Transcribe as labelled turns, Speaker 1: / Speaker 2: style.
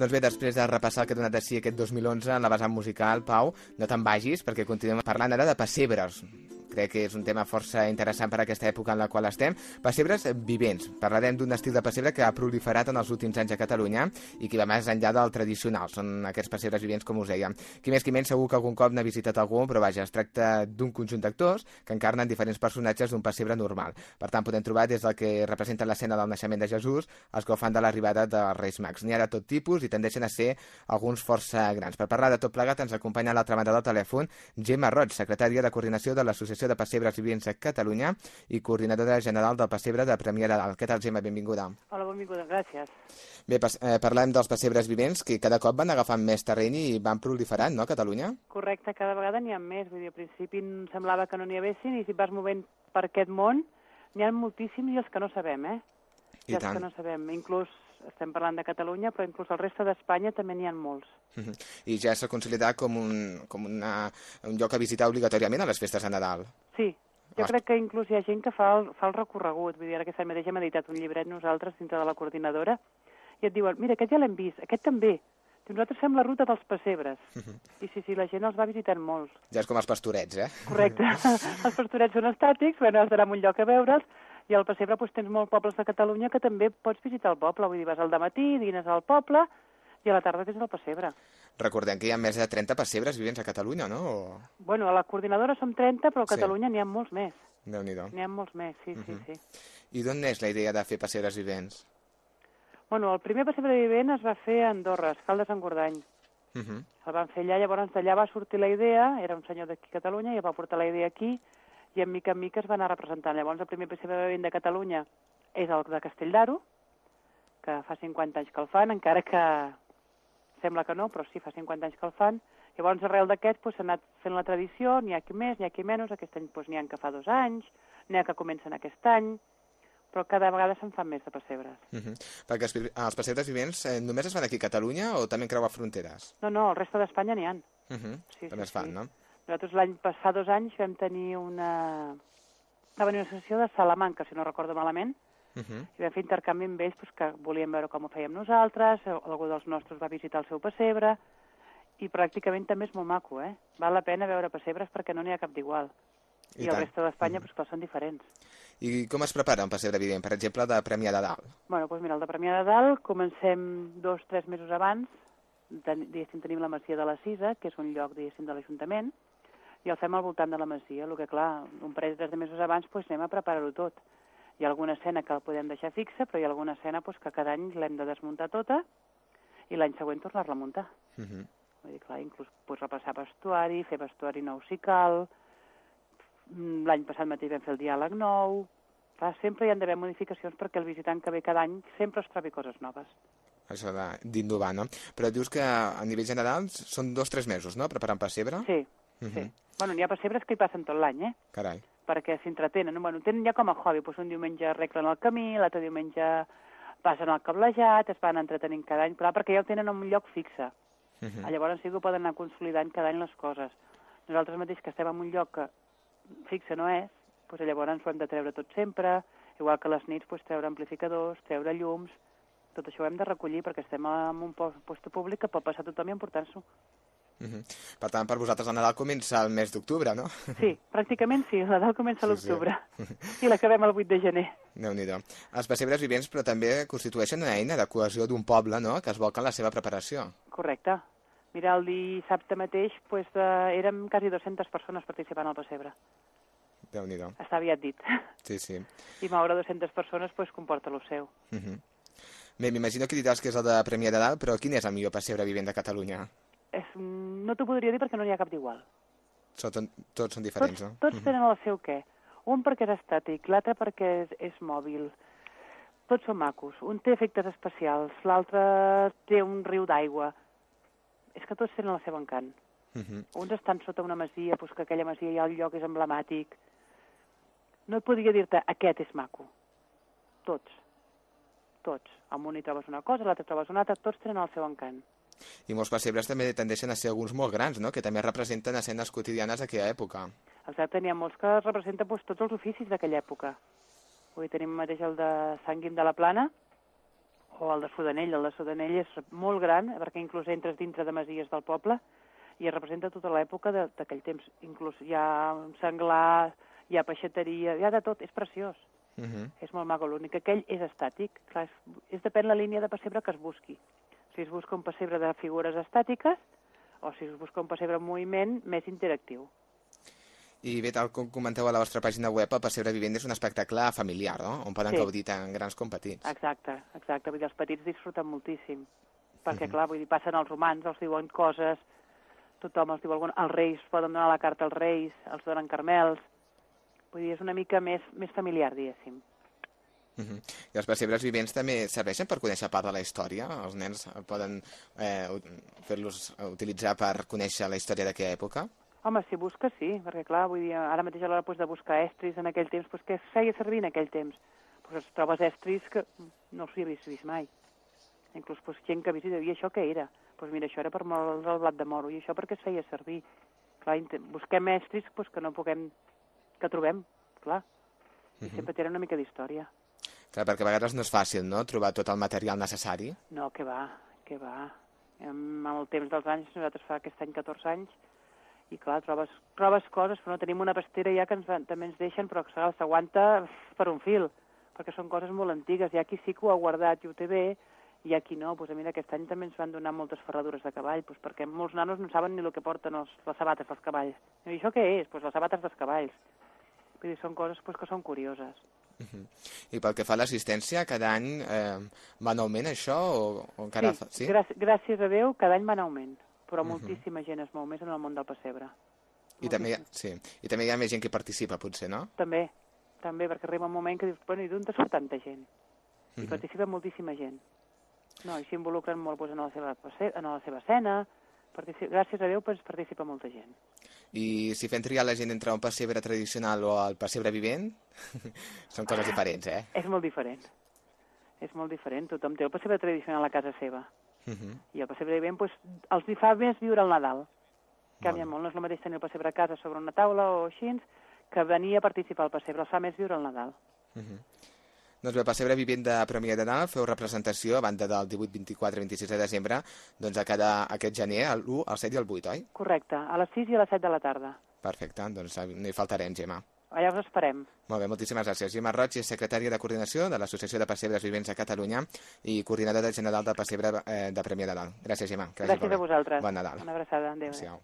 Speaker 1: Doncs bé, després de repassar el que ha donat de si aquest 2011 en la vessant musical, Pau, no te'n vagis, perquè continuem parlant ara de pessebres crec que és un tema força interessant per a aquesta època en la qual estem. Pessebres vivents. Parlarem d'un estil de pessebre que ha proliferat en els últims anys a Catalunya i que va més enllà del tradicional. Són aquests pessebres vivents, com us deia. Qui més qui menys segur que algun cop n'ha visitat algun, però vaja, es tracta d'un conjunt d'actors que encarnen diferents personatges d'un pessebre normal. Per tant, podem trobar des del que representa l'escena del naixement de Jesús als que ho fan de l'arribada dels Reis Mags. N'hi ha de tot tipus i tendeixen a ser alguns força grans. Per parlar de tot plegat ens acompanya a l'altra banda del telèfon Gemma Roig, secretària de coordinació de l'Associació de Pessebres Vivents a Catalunya i coordinadora general del Pessebre de Premià de Dalt. Què tal, Gemma? Benvinguda.
Speaker 2: Hola, benvinguda, gràcies.
Speaker 1: Bé, pas, eh, parlem dels pessebres vivents que cada cop van agafant més terreny i van proliferant, no, a Catalunya?
Speaker 2: Correcte, cada vegada n'hi ha més. Vull dir, al principi em semblava que no n'hi havessin i si vas movent per aquest món n'hi ha moltíssims i els que no sabem, eh?
Speaker 1: I
Speaker 2: I els
Speaker 1: tant.
Speaker 2: que no sabem. Inclús, estem parlant de Catalunya, però inclús al reste d'Espanya també n'hi ha molts.
Speaker 1: Mhm. I ja s'ha consolidat com, un, com una, un lloc a visitar obligatòriament a les festes de Nadal.
Speaker 2: Sí, jo crec que inclús hi ha gent que fa el, fa el recorregut. Vull dir, ara aquesta mateix hem editat un llibret nosaltres dintre de la coordinadora i et diuen, mira, aquest ja l'hem vist, aquest també. Diu, nosaltres fem la ruta dels pessebres. I sí, sí, la gent els va visitant molts.
Speaker 1: Ja és com els pastorets, eh?
Speaker 2: Correcte. els pastorets són estàtics, bueno, has d'anar a un lloc a veure'ls, i al pessebre doncs, tens molts pobles de Catalunya que també pots visitar el poble. Vull dir, vas al matí, dines al poble, i a la tarda tens el pessebre.
Speaker 1: Recordem que hi ha més de 30 pessebres vivents a Catalunya, no? O...
Speaker 2: Bueno, a la coordinadora som 30, però a
Speaker 1: Sí.
Speaker 2: Catalunya n'hi ha molts més.
Speaker 1: déu nhi
Speaker 2: N'hi ha molts més, sí, sí, sí.
Speaker 1: I d'on neix la idea de fer pessebres vivents?
Speaker 2: Bueno, el primer pessebre vivent es va fer a Andorra, Escaldes en Gordany.
Speaker 1: Uh -huh.
Speaker 2: El van fer allà, llavors d'allà va sortir la idea, era un senyor d'aquí a Catalunya, i va portar la idea aquí, i en mica en mica es va anar representant. Llavors el primer pessebre vivent de Catalunya és el de Castelldaro, que fa 50 anys que el fan, encara que sembla que no, però sí, fa 50 anys que el fan. Llavors, arrel d'aquest, doncs, s'ha anat fent la tradició, n'hi ha qui més, n'hi ha qui menys, aquest any doncs, n'hi ha que fa dos anys, n'hi ha que comencen aquest any, però cada vegada se'n fan més de pessebres.
Speaker 1: Uh -huh. Perquè els, els pessebres vivents eh, només es fan aquí a Catalunya o també creuar fronteres?
Speaker 2: No, no, el reste d'Espanya n'hi ha.
Speaker 1: Uh -huh.
Speaker 2: Sí,
Speaker 1: també
Speaker 2: sí,
Speaker 1: es fan,
Speaker 2: sí.
Speaker 1: no?
Speaker 2: Nosaltres l'any passat, dos anys, vam tenir una... Va venir una sessió de Salamanca, si no recordo malament,
Speaker 1: Uh -huh.
Speaker 2: i vam fer intercanvi amb ells doncs, que volíem veure com ho fèiem nosaltres, algú dels nostres va visitar el seu pessebre, i pràcticament també és molt maco, eh? Val la pena veure pessebres perquè no n'hi ha cap d'igual.
Speaker 1: I
Speaker 2: I, el reste d'Espanya, doncs, clar, són diferents.
Speaker 1: I com es prepara un pessebre vivent? Per exemple, de Premià de Dalt.
Speaker 2: Bueno, doncs mira, el de Premià de Dalt comencem dos, tres mesos abans, ten, diguéssim, tenim la Masia de la Cisa, que és un lloc, diguéssim, de l'Ajuntament, i el fem al voltant de la Masia, el que, clar, un parell de mesos abans doncs, anem a preparar-ho tot. Hi ha alguna escena que la podem deixar fixa, però hi ha alguna escena doncs, que cada any l'hem de desmuntar tota i l'any següent tornar-la a muntar.
Speaker 1: Uh -huh.
Speaker 2: Vull dir, clar, inclús pues, repassar vestuari, fer vestuari nou si cal, Mm, l'any passat mateix vam fer el diàleg nou, clar, sempre hi han d'haver modificacions perquè el visitant que ve cada any sempre es trobi coses noves.
Speaker 1: Això d'innovar, no? Però dius que a nivell general són dos o tres mesos, no?, preparant pessebre?
Speaker 2: Sí, Sí. Bueno, n'hi ha pessebres que hi passen tot l'any, eh?
Speaker 1: Carai.
Speaker 2: Perquè s'entretenen. Bueno, tenen ja com a hobby. Pues un diumenge arreglen el camí, l'altre diumenge passen el cablejat, es van entretenint cada any, però perquè ja ho tenen en un lloc fixe.
Speaker 1: Uh -huh.
Speaker 2: Ah, Llavors sí que ho poden anar consolidant cada any les coses. Nosaltres mateix que estem en un lloc que fixe no és, doncs llavors ho hem de treure tot sempre, igual que les nits doncs, treure amplificadors, treure llums, tot això ho hem de recollir perquè estem en un post, post públic que pot passar tothom i emportar-s'ho.
Speaker 1: Uh -huh. Per tant, per vosaltres el Nadal comença el mes d'octubre, no?
Speaker 2: Sí, pràcticament sí, la Nadal comença a
Speaker 1: Sí, sí.
Speaker 2: l'octubre i l'acabem el 8 de gener.
Speaker 1: déu nhi Els pessebres vivents, però també constitueixen una eina de cohesió d'un poble, no?, que es volca en la seva preparació.
Speaker 2: Correcte. Mira, el dissabte mateix pues, de... érem quasi 200 persones participant al pessebre.
Speaker 1: déu nhi
Speaker 2: Està aviat dit.
Speaker 1: Sí, sí.
Speaker 2: I moure 200 persones pues, comporta lo seu.
Speaker 1: Uh -huh. Bé, m'imagino que diràs que és el de Premià de Dalt, però quin és el millor pessebre vivent de Catalunya?
Speaker 2: És, no t'ho podria dir perquè no n'hi ha cap d'igual.
Speaker 1: Tots són diferents,
Speaker 2: Tots,
Speaker 1: no?
Speaker 2: tots
Speaker 1: Mhm.
Speaker 2: tenen el seu què. Un perquè és estàtic, l'altre perquè és, és mòbil. Tots són macos. Un té efectes especials, l'altre té un riu d'aigua. És que tots tenen el seu encant.
Speaker 1: Uh -huh.
Speaker 2: Uns estan sota una masia, doncs que aquella masia ja el lloc és emblemàtic. No et podria dir-te aquest és maco. Tots. Tots. En un hi trobes una cosa, l'altre trobes una altra, tots tenen el seu encant.
Speaker 1: I molts pessebres també tendeixen a ser alguns molt grans, no?, que també representen escenes quotidianes d'aquella època.
Speaker 2: Exacte, n'hi ha molts que representen doncs, tots els oficis d'aquella època. Avui tenim mateix el de Sant Guim de la Plana, o el de Sudanell. El de Sudanell és molt gran, perquè inclús entres dintre de masies del poble i es representa tota l'època d'aquell temps. Inclús hi ha un senglar, hi ha peixateria, hi ha de tot, és preciós.
Speaker 1: Uh -huh.
Speaker 2: És molt maco, l'únic que aquell és estàtic. Clar, és, és depèn la línia de pessebre que es busqui. Si es busca un pessebre de figures estàtiques o si es busca un pessebre en moviment més interactiu.
Speaker 1: I bé, tal com comenteu a la vostra pàgina web, el Passebre Vivent és un espectacle familiar, no? On poden
Speaker 2: Sí.
Speaker 1: gaudir tant grans com petits.
Speaker 2: Exacte, exacte. Vull dir, els petits disfruten moltíssim. Perquè, clar, vull dir, passen els romans, els diuen coses, tothom els diu alguna... Els reis poden donar la carta als reis, els donen carmels... Vull dir, és una mica més, més familiar, diguéssim.
Speaker 1: Uh -huh. I els pessebres vivents també serveixen per conèixer part de la història? Els nens poden eh, fer-los utilitzar per conèixer la història d'aquella època?
Speaker 2: Home, si busques, sí, perquè, clar, vull dir, ara mateix a l'hora pues, de buscar estris en aquell temps, pues, què es feia servir en aquell temps? Pues, es trobes estris que no els hi havies vist mai. Inclús pues, gent que visita, i això què era? Pues mira, això era per moldre el blat de moro, i això per què es feia servir? Clar, busquem estris pues, que no puguem, que trobem, clar. I
Speaker 1: Mhm.
Speaker 2: sempre tenen una mica d'història.
Speaker 1: Clar, perquè a vegades no és fàcil, no?, trobar tot el material necessari.
Speaker 2: No, que va, que va. Amb el temps dels anys, nosaltres fa aquest any 14 anys, i clar, trobes, trobes coses, però no tenim una pastera ja que ens, també ens deixen, però que s'aguanta per un fil, perquè són coses molt antigues. Hi ha qui sí que ho ha guardat i ho té bé, i qui no. Pues, mira, aquest any també ens van donar moltes ferradures de cavall, pues, perquè molts nanos no saben ni el que porten els, les sabates dels cavalls. I això què és? Pues les sabates dels cavalls. Vull dir, són coses pues, que són curioses.
Speaker 1: Uh -huh. I pel que fa a l'assistència, cada any eh, va en augment això o, o encara... fa...
Speaker 2: sí, gràcies, gràcies a Déu, cada any va en augment, però
Speaker 1: Mhm.
Speaker 2: moltíssima gent es mou més en el món del pessebre.
Speaker 1: I també, hi ha- sí. I també hi ha més gent que participa, potser, no?
Speaker 2: També, també, perquè arriba un moment que dius, bueno, i d'on te surt tanta gent? I
Speaker 1: Mhm.
Speaker 2: participa moltíssima gent. No, i s'involucren molt doncs, en, la seva, en la seva escena, gràcies a Déu doncs, participa molta gent.
Speaker 1: I si fem triar la gent entre un pessebre tradicional o el pessebre vivent, són coses diferents, eh?
Speaker 2: És molt diferent. És molt diferent. Tothom té el pessebre tradicional a casa seva.
Speaker 1: Uh -huh.
Speaker 2: I el pessebre vivent doncs, els hi fa més viure el Nadal. Canvia
Speaker 1: Molt
Speaker 2: molt. No és el mateix tenir el pessebre a casa sobre una taula o així, que venir a participar al pessebre. Els fa més viure el Nadal.
Speaker 1: Uh -huh. Doncs bé, el pessebre vivent de Premià de Dalt feu representació a banda del 18, 24 i 26 de desembre, doncs a cada, aquest gener, l'1, el 7 i el 8, oi?
Speaker 2: Correcte, a les 6 i a les 7 de la tarda.
Speaker 1: Perfecte, doncs no hi faltarem, Gemma.
Speaker 2: Allà us esperem.
Speaker 1: Molt bé, moltíssimes gràcies. Gemma Roig és secretària de coordinació de l'Associació de Pessebres Vivents de Catalunya i coordinadora general del Pessebre eh, de Premià de Dalt. Gràcies, Gemma.
Speaker 2: Gràcies a vosaltres.
Speaker 1: Bon Nadal.
Speaker 2: Una abraçada. Adéu.
Speaker 1: Adéu.